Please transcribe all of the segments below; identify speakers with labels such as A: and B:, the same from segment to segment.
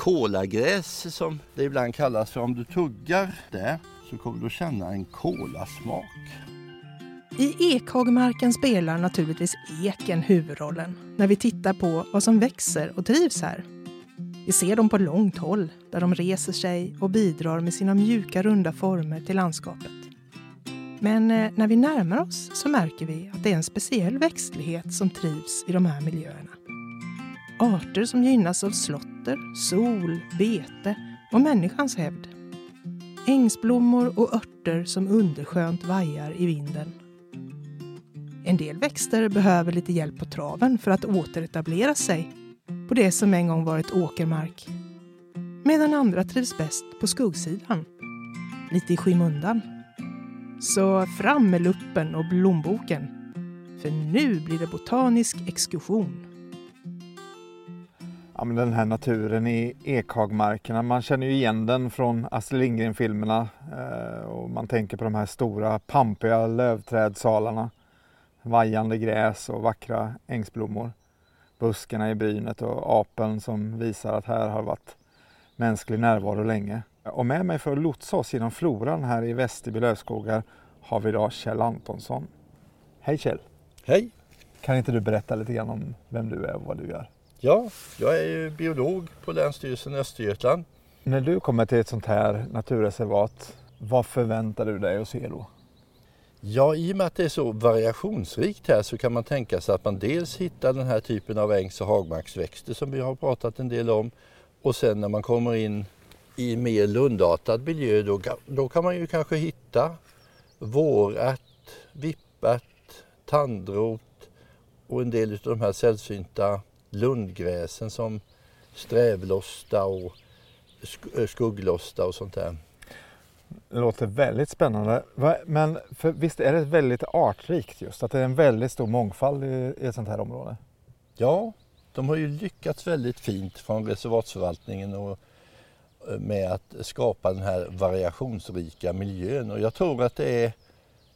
A: kolagräs som det ibland kallas för. Om du tuggar det så kommer du att känna en kolasmak.
B: I ekhagmarken spelar naturligtvis eken huvudrollen när vi tittar på vad som växer och trivs här. Vi ser dem på långt håll där de reser sig och bidrar med sina mjuka runda former till landskapet. Men eh, när vi närmar oss så märker vi att det är en speciell växtlighet som trivs i de här miljöerna. Arter som gynnas av rötter, sol, bete och människans hävd. Ängsblommor och örter som underskönt vajar i vinden. En del växter behöver lite hjälp på traven för att återetablera sig på det som en gång varit åkermark. Medan andra trivs bäst på skuggsidan, lite i skymundan. Så fram med luppen och blomboken, för nu blir det botanisk exkursion.
C: Ja, men den här naturen i ekhagmarkerna, man känner ju igen den från Astrid Lindgren-filmerna eh, och man tänker på de här stora pampiga lövträdsalarna, vajande gräs och vackra ängsblommor, buskarna i brynet och apeln som visar att här har varit mänsklig närvaro länge. Och med mig för att lotsa oss genom floran här i Västerby lövskogar har vi idag Kjell Antonsson. Hej Kjell!
A: Hej!
C: Kan inte du berätta lite grann om vem du är och vad du gör?
A: Ja, jag är ju biolog på Länsstyrelsen Östergötland.
C: När du kommer till ett sånt här naturreservat, vad förväntar du dig att se då?
A: Ja, i och med att det är så variationsrikt här så kan man tänka sig att man dels hittar den här typen av ängs och hagmarksväxter som vi har pratat en del om. Och sen när man kommer in i mer lundartad miljö då, då kan man ju kanske hitta vårärt, vippärt, tandrot och en del av de här sällsynta lundgräsen som strävlosta och eh, skugglosta och sånt där.
C: Det låter väldigt spännande. Men för visst är det väldigt artrikt just? Att det är en väldigt stor mångfald i, i ett sånt här område?
A: Ja, de har ju lyckats väldigt fint från reservatsförvaltningen och eh, med att skapa den här variationsrika miljön. Och jag tror att det är,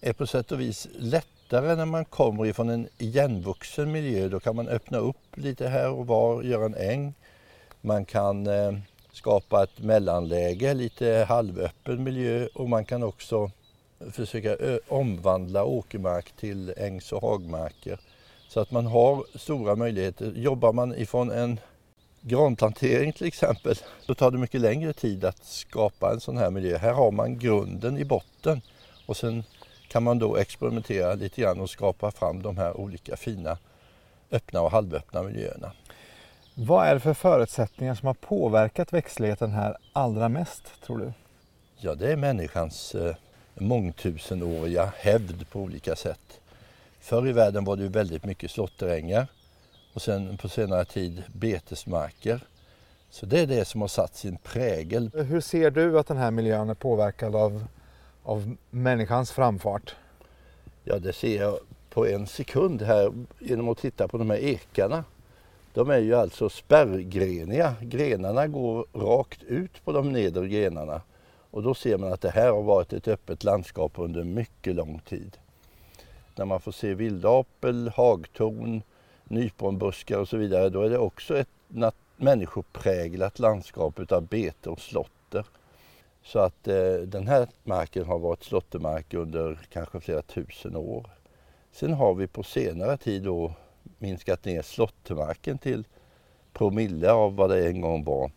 A: är på sätt och vis lätt lättare när man kommer ifrån en igenvuxen miljö. Då kan man öppna upp lite här och var, göra en äng. Man kan eh, skapa ett mellanläge, lite halvöppen miljö och man kan också försöka omvandla åkermark till ängs och hagmarker. Så att man har stora möjligheter. Jobbar man ifrån en granplantering till exempel så tar det mycket längre tid att skapa en sån här miljö. Här har man grunden i botten och sen kan man då experimentera lite grann och skapa fram de här olika fina öppna och halvöppna miljöerna.
C: Vad är det för förutsättningar som har påverkat växtligheten här allra mest tror du?
A: Ja, det är människans eh, mångtusenåriga hävd på olika sätt. Förr i världen var det ju väldigt mycket slåtterängar och sen på senare tid betesmarker. Så det är det som har satt sin prägel.
C: Hur ser du att den här miljön är påverkad av av människans framfart?
A: Ja, det ser jag på en sekund här genom att titta på de här ekarna. De är ju alltså spärrgreniga. Grenarna går rakt ut på de nedre grenarna. Och då ser man att det här har varit ett öppet landskap under mycket lång tid. När man får se vildapel, hagtorn, nyponbuskar och så vidare, då är det också ett människopräglat landskap utav bete och slotter. Så att eh, den här marken har varit slåttermark under kanske flera tusen år. Sen har vi på senare tid då minskat ner slåttermarken till promille av vad det en gång var.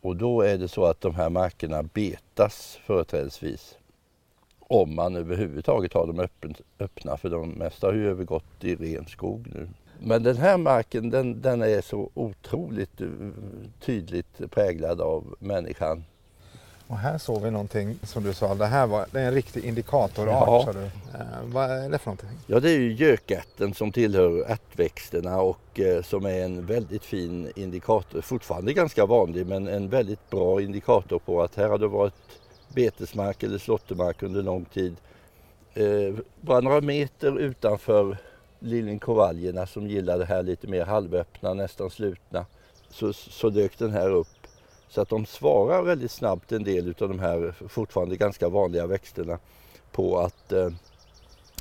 A: Och då är det så att de här markerna betas företrädesvis. Om man överhuvudtaget har dem öppna för de mesta har ju övergått i ren skog nu. Men den här marken den, den är så otroligt eh, tydligt präglad av människan
C: och här såg vi någonting som du sa, det här var det är en riktig indikatorart.
A: Ja.
C: Sa du. Eh, vad är det för någonting?
A: Ja det är ju gökärten som tillhör ärtväxterna och eh, som är en väldigt fin indikator, fortfarande ganska vanlig men en väldigt bra indikator på att här har det varit betesmark eller slåttermark under lång tid. Eh, bara några meter utanför liljenkorvaljerna som gillar det här lite mer halvöppna, nästan slutna, så, så dök den här upp så att de svarar väldigt snabbt en del av de här fortfarande ganska vanliga växterna på att eh,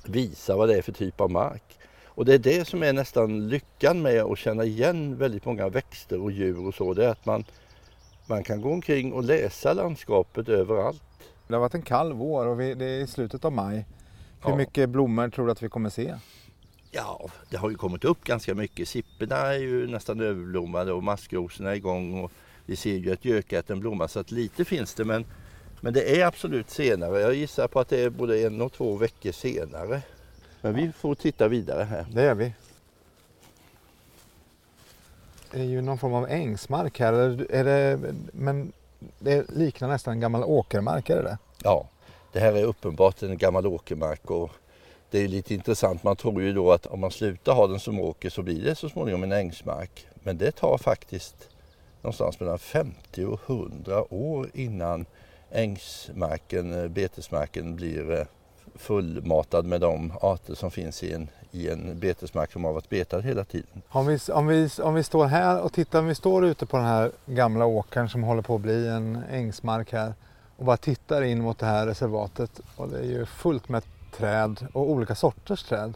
A: visa vad det är för typ av mark. Och det är det som är nästan lyckan med att känna igen väldigt många växter och djur och så. Det är att man man kan gå omkring och läsa landskapet överallt.
C: Det har varit en kall vår och vi, det är i slutet av maj. Hur
A: Ja.
C: mycket blommor tror du att vi kommer se?
A: Ja, det har ju kommit upp ganska mycket. Sipporna är ju nästan överblommade och maskrosorna är igång. Och vi ser ju att gökärten blommar så att lite finns det. Men, men det är absolut senare. Jag gissar på att det är både en och två veckor senare. Men vi får titta vidare här.
C: Det gör vi. Det är ju någon form av ängsmark här. Är det, men det liknar nästan en gammal åkermark, är det det?
A: Ja, det här är uppenbart en gammal åkermark och det är lite intressant. Man tror ju då att om man slutar ha den som åker så blir det så småningom en ängsmark. Men det tar faktiskt någonstans mellan 50 och 100 år innan ängsmarken, eh, betesmarken blir eh, fullmatad med de arter som finns i en, i en betesmark som har varit betad hela tiden.
C: Om vi, om, vi, om vi står här och tittar, om vi står ute på den här gamla åkern som håller på att bli en ängsmark här och bara tittar in mot det här reservatet och det är ju fullt med träd och olika sorters träd.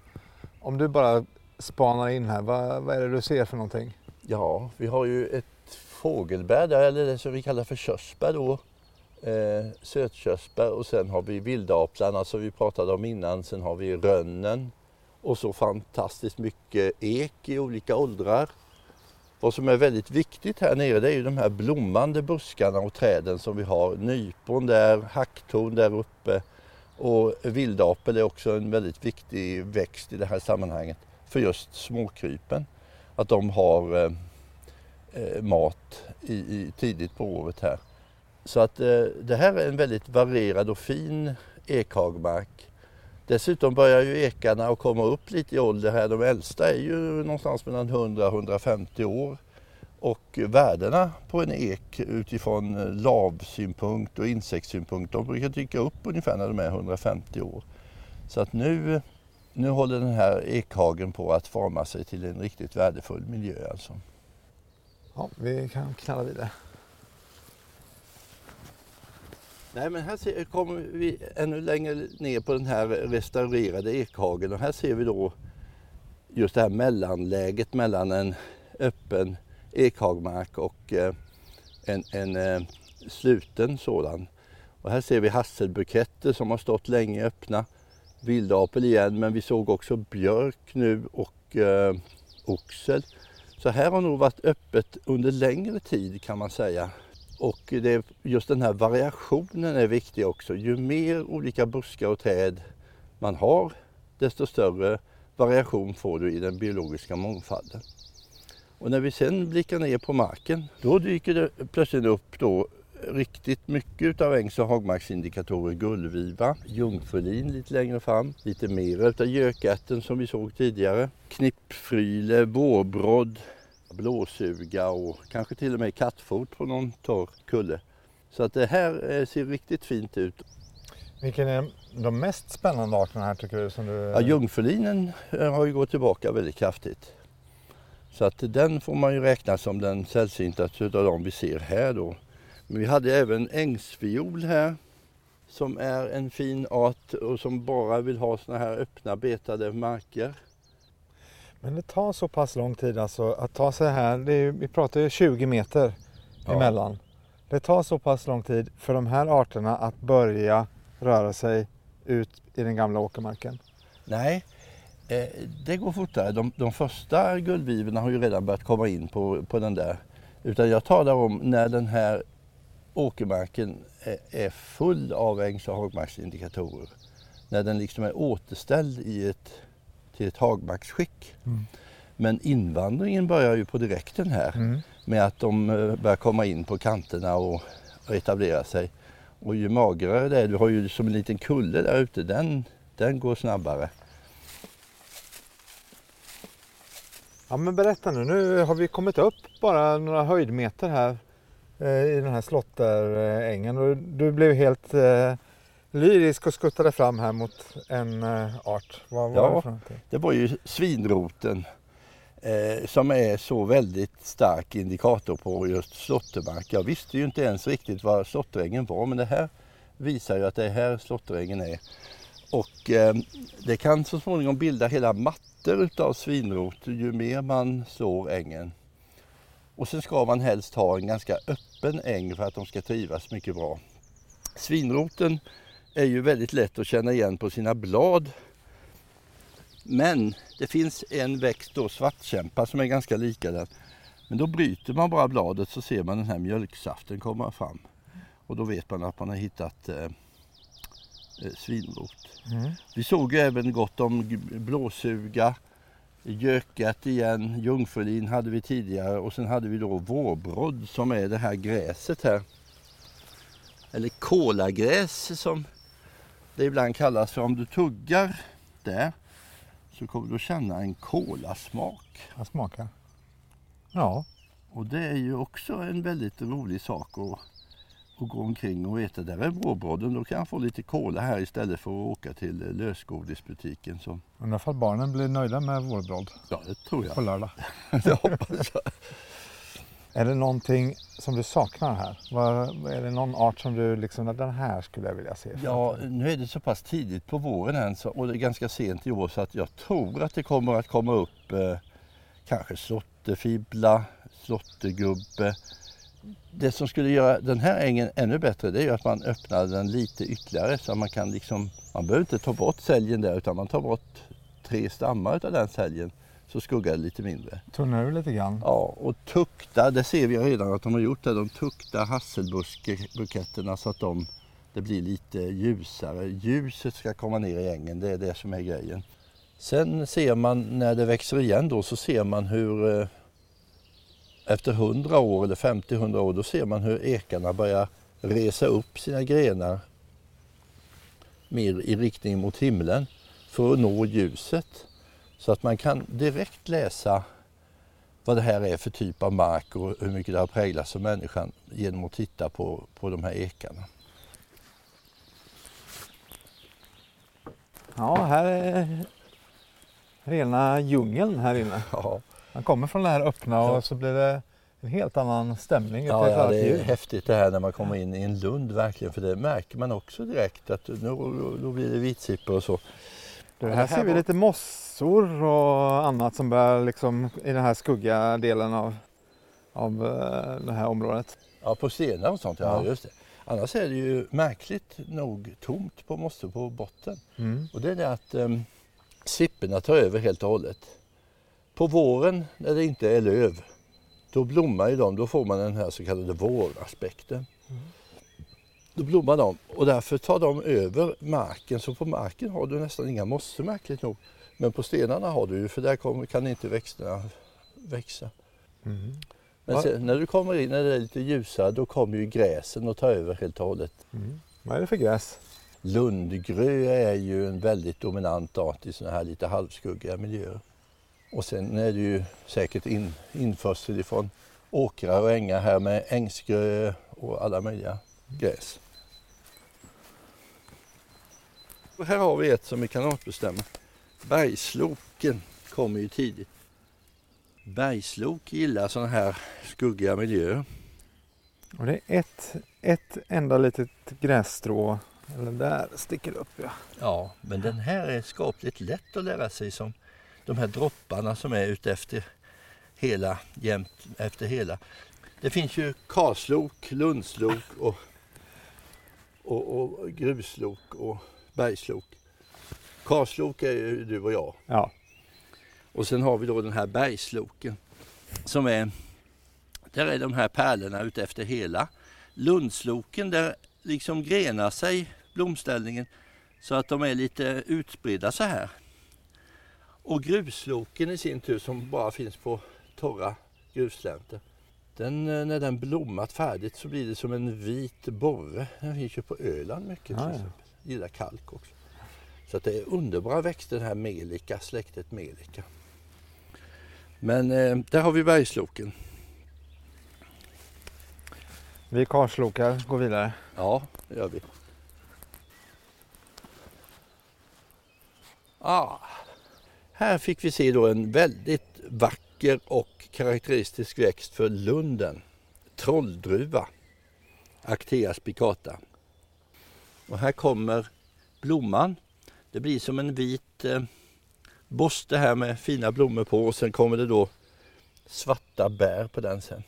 C: Om du bara spanar in här, vad, vad är det du ser för någonting?
A: Ja, vi har ju ett fågelbär där, eller det som vi kallar för körsbär då. Eh, sötkörsbär och sen har vi vildaplarna som vi pratade om innan. Sen har vi rönnen och så fantastiskt mycket ek i olika åldrar. Vad som är väldigt viktigt här nere det är ju de här blommande buskarna och träden som vi har. Nypon där, hacktorn där uppe och vildapel är också en väldigt viktig växt i det här sammanhanget för just småkrypen. Att de har eh, eh, mat i, i, tidigt på året här. Så att eh, det här är en väldigt varierad och fin ekhagmark. Dessutom börjar ju ekarna att komma upp lite i ålder här. De äldsta är ju någonstans mellan 100 och 150 år. Och värdena på en ek utifrån eh, lavsynpunkt och insektssynpunkt de brukar dyka upp ungefär när de är 150 år. Så att nu, nu håller den här ekhagen på att forma sig till en riktigt värdefull miljö alltså.
C: Ja, vi kan knalla vidare.
A: Nej men här ser, kommer vi ännu längre ner på den här restaurerade ekhagen och här ser vi då just det här mellanläget mellan en öppen ekhagmark och eh, en, en eh, sluten sådan. Och här ser vi hasselbuketter som har stått länge öppna. Vildapel igen men vi såg också björk nu och eh, oxel. Så här har nog varit öppet under längre tid kan man säga. Och det, just den här variationen är viktig också. Ju mer olika buskar och träd man har, desto större variation får du i den biologiska mångfalden. Och när vi sen blickar ner på marken, då dyker det plötsligt upp då riktigt mycket utav ängs och hagmarksindikatorer. Gullviva, jungfrulin lite längre fram, lite mer utav gökärten som vi såg tidigare. Knippfryle, vårbrodd, blåsuga och kanske till och med kattfot på någon torr kulle. Så att det här eh, ser riktigt fint ut.
C: Vilken är de mest spännande arterna här tycker du? Som du...
A: Ja, jungfrulinen eh, har ju gått tillbaka väldigt kraftigt. Så att den får man ju räkna som den sällsyntaste utav de vi ser här då. Men vi hade även ängsviol här som är en fin art och som bara vill ha såna här öppna betade marker.
C: Men det tar så pass lång tid alltså att ta sig här. Är, vi pratar ju 20 meter
A: Ja.
C: emellan. Det tar så pass lång tid för de här arterna att börja röra sig ut i den gamla åkermarken.
A: Nej, eh, det går fortare. De, de första guldvivorna har ju redan börjat komma in på, på den där. Utan jag talar om när den här åkermarken är, full av ängs och hagmarksindikatorer. När den liksom är återställd i ett, till ett hagmarksskick.
C: Mm.
A: Men invandringen börjar ju på direkten här med att de eh, börjar komma in på kanterna och, och etablera sig. Och ju magrare det är, du har ju som en liten kulle där ute, den, den går snabbare.
C: Ja men berätta nu, nu har vi kommit upp bara några höjdmeter här i den här slotterängen och du blev helt eh, lyrisk och skuttade fram här mot en eh, art. Vad var
A: Ja.
C: det för någonting?
A: Det var ju svinroten eh, som är så väldigt stark indikator på just slåttermark. Jag visste ju inte ens riktigt vad slåtterängen var men det här visar ju att det är här slåtterängen är. Och eh, det kan så småningom bilda hela mattor utav svinrot ju mer man slår ängen. Och sen ska man helst ha en ganska öppen äng för att de ska trivas mycket bra. Svinroten är ju väldigt lätt att känna igen på sina blad. Men det finns en växt då, svartkämpa, som är ganska lika den. Men då bryter man bara bladet så ser man den här mjölksaften komma fram. Och då vet man att man har hittat eh, eh svinrot. Mm. Vi såg ju även gott om blåsuga, gökat igen, jungfrulin hade vi tidigare och sen hade vi då vårbrodd som är det här gräset här. Eller kolagräs som det ibland kallas för. Om du tuggar där så kommer du känna en kolasmak.
C: Vad smakar? Ja.
A: Och det är ju också en väldigt rolig sak att, att gå omkring och veta. Där är vårbrodden, då kan jag få lite kola här istället för att åka till lösgodisbutiken. Så.
C: Undrar ifall barnen blir nöjda med vårbrodd?
A: Ja, det tror jag.
C: På lördag?
A: det hoppas jag.
C: Är det någonting som du saknar här? Var, är det någon art som du liksom, den här skulle jag vilja se?
A: Ja, nu är det så pass tidigt på våren än så, och det är ganska sent i år så att jag tror att det kommer att komma upp eh, kanske slåtterfibbla, slåttergubbe. Det som skulle göra den här ängen ännu bättre det är att man öppnar den lite ytterligare så man kan liksom, man behöver inte ta bort säljen där utan man tar bort tre stammar av den säljen så skuggar det lite mindre.
C: Tunnar du lite grann?
A: Ja, och tukta, det ser vi redan att de har gjort det. De tuktar hasselbusketterna så att de, det blir lite ljusare. Ljuset ska komma ner i ängen, det är det som är grejen. Sen ser man när det växer igen då så ser man hur eh, efter 100 år eller 50-100 år då ser man hur ekarna börjar resa upp sina grenar mer i riktning mot himlen för att nå ljuset. Så att man kan direkt läsa vad det här är för typ av mark och hur mycket det har präglats av människan genom att titta på, på de här ekarna.
C: Ja, här är rena djungeln här inne. Ja. Man kommer från det här öppna och så blir det en helt annan stämning.
A: Ja, ja det är häftigt det här när man kommer in i en lund verkligen för det märker man också direkt att nu då blir det vitsippor och så.
C: Det här, ser vi lite mossor och annat som börjar liksom i den här skugga delen av, av eh, det här området.
A: Ja, på stenar och sånt, ja, ja. just det. Annars är det ju märkligt nog tomt på mossor på botten. Mm. Och det är det att um, sipporna tar över helt och hållet. På våren när det inte är löv, då blommar ju de. Då får man den här så kallade våraspekten. Mm. Då blommar de och därför tar de över marken. Så på marken har du nästan inga mossor märkligt nog. Men på stenarna har du ju för där kommer, kan inte växterna växa. Mm. Men sen, när du kommer in när det är lite ljusare då kommer ju gräsen och tar över helt och hållet.
C: Mm. Vad är det för gräs?
A: Lundgrö är ju en väldigt dominant art i sådana här lite halvskuggiga miljöer. Och sen är det ju säkert in, införsel ifrån åkrar och ängar här med ängsgrö och alla möjliga gräs. Och här har vi ett som vi kan artbestämma. Bergsloken kommer ju tidigt. Bergslok gillar sådana här skuggiga miljöer.
C: Och det är ett, ett enda litet grässtrå, eller där sticker upp ja.
A: Ja, men den här är skapligt lätt att lära sig som de här dropparna som är utefter hela, jämt efter hela. Det finns ju karlslok, lundslok och, och, och gruslok och bergslok. Karlslok är ju du och jag.
C: Ja.
A: Och sen har vi då den här bergsloken som är, där är de här pärlorna utefter hela. Lundsloken där liksom grenar sig blomställningen så att de är lite utspridda så här. Och grusloken i sin tur som bara finns på torra grusslänter. Den, eh, när den blommat färdigt så blir det som en vit borre. Den finns ju på Öland mycket till exempel. Gillar kalk också. Så att det är underbara växter det här melika, släktet melika. Men eh, där har vi bergsloken.
C: Vi karslokar går vidare.
A: Ja, det gör vi. Ah, här fick vi se då en väldigt vacker och karaktäristisk växt för lunden. Trolldruva, Actea spicata. Och här kommer blomman. Det blir som en vit eh, borste här med fina blommor på och sen kommer det då svarta bär på den sen.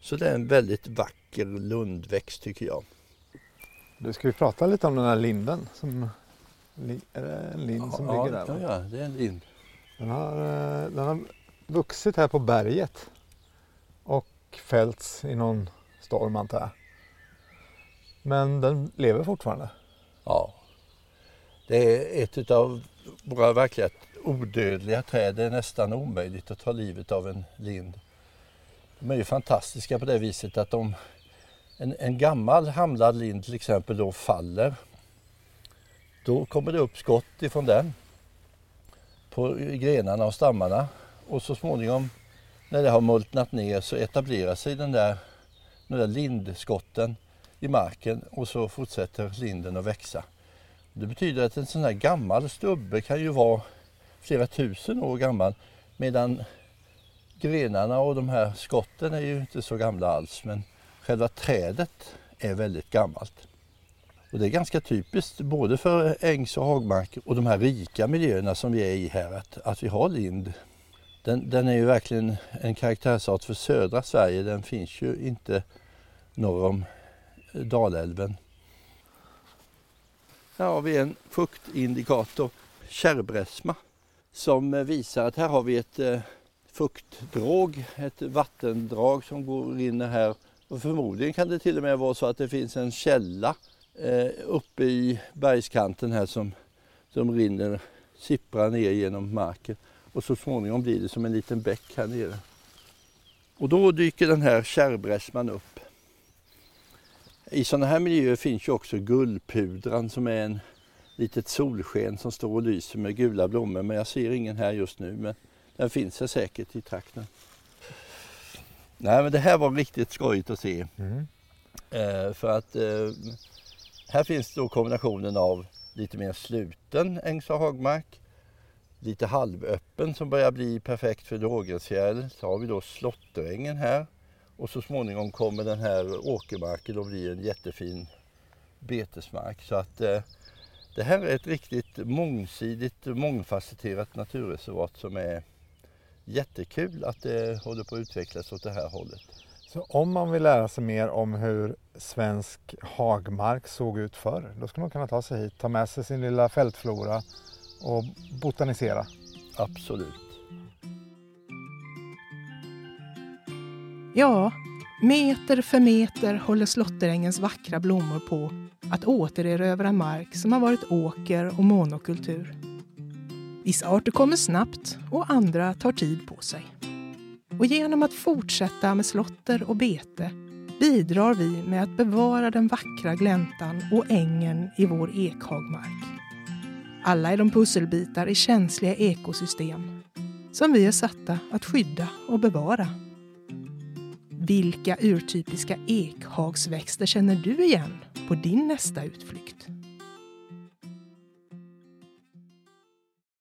A: Så det är en väldigt vacker lundväxt tycker jag.
C: Du ska vi prata lite om den här linden. Som, är det en lind
A: ja,
C: som
A: ja,
C: ligger där?
A: Ja, det är en lind.
C: Den har, eh, den har vuxit här på berget och fällts i någon storm antar jag. Men den lever fortfarande.
A: Ja. Det är ett av våra verkliga odödliga träd. Det är nästan omöjligt att ta livet av en lind. De är ju fantastiska på det viset att de, en, en gammal hamlad lind till exempel då faller. Då kommer det upp skott ifrån den på grenarna och stammarna och så småningom när det har multnat ner så etablerar sig den där, den där lindskotten i marken och så fortsätter linden att växa. Det betyder att en sån här gammal stubbe kan ju vara flera tusen år gammal medan grenarna och de här skotten är ju inte så gamla alls men själva trädet är väldigt gammalt. Och det är ganska typiskt både för ängs och hagmarker och de här rika miljöerna som vi är i här att, att vi har lind. Den, den är ju verkligen en karaktärsart för södra Sverige. Den finns ju inte norr om eh, Dalälven. Här har vi en fuktindikator, kärrbräsma, som eh, visar att här har vi ett eh, ett vattendrag som går in här. Och förmodligen kan det till och med vara så att det finns en källa eh, uppe i bergskanten här som, som rinner, sipprar ner genom marken. Och så småningom blir det som en liten bäck här nere. Och då dyker den här kärrbräsman upp. I sådana här miljöer finns ju också guldpudran som är en litet solsken som står och lyser med gula blommor. Men jag ser ingen här just nu. Men den finns här säkert i trakten. Nej men det här var riktigt skojigt att se. Mm. Eh, för att eh, här finns då kombinationen av lite mer sluten ängs och hagmark. Lite halvöppen som börjar bli perfekt för lågräsfjäril. Så har vi då slåtterängen här. Och så småningom kommer den här åkermarken att bli en jättefin betesmark. Så att eh, det här är ett riktigt mångsidigt, mångfacetterat naturreservat som är jättekul att det håller på att utvecklas åt det här hållet.
C: Så om man vill lära sig mer om hur svensk hagmark såg ut förr, då ska man kunna ta sig hit, ta med sig sin lilla fältflora och botanisera?
A: Absolut.
B: Ja, meter för meter håller slotterängens vackra blommor på att återerövra mark som har varit åker och monokultur. Vissa arter kommer snabbt och andra tar tid på sig. Och genom att fortsätta med slotter och bete bidrar vi med att bevara den vackra gläntan och ängen i vår ekhagmark. Alla är de pusselbitar i känsliga ekosystem som vi är satta att skydda och bevara. Vilka urtypiska ekhagsväxter känner du igen på din nästa utflykt?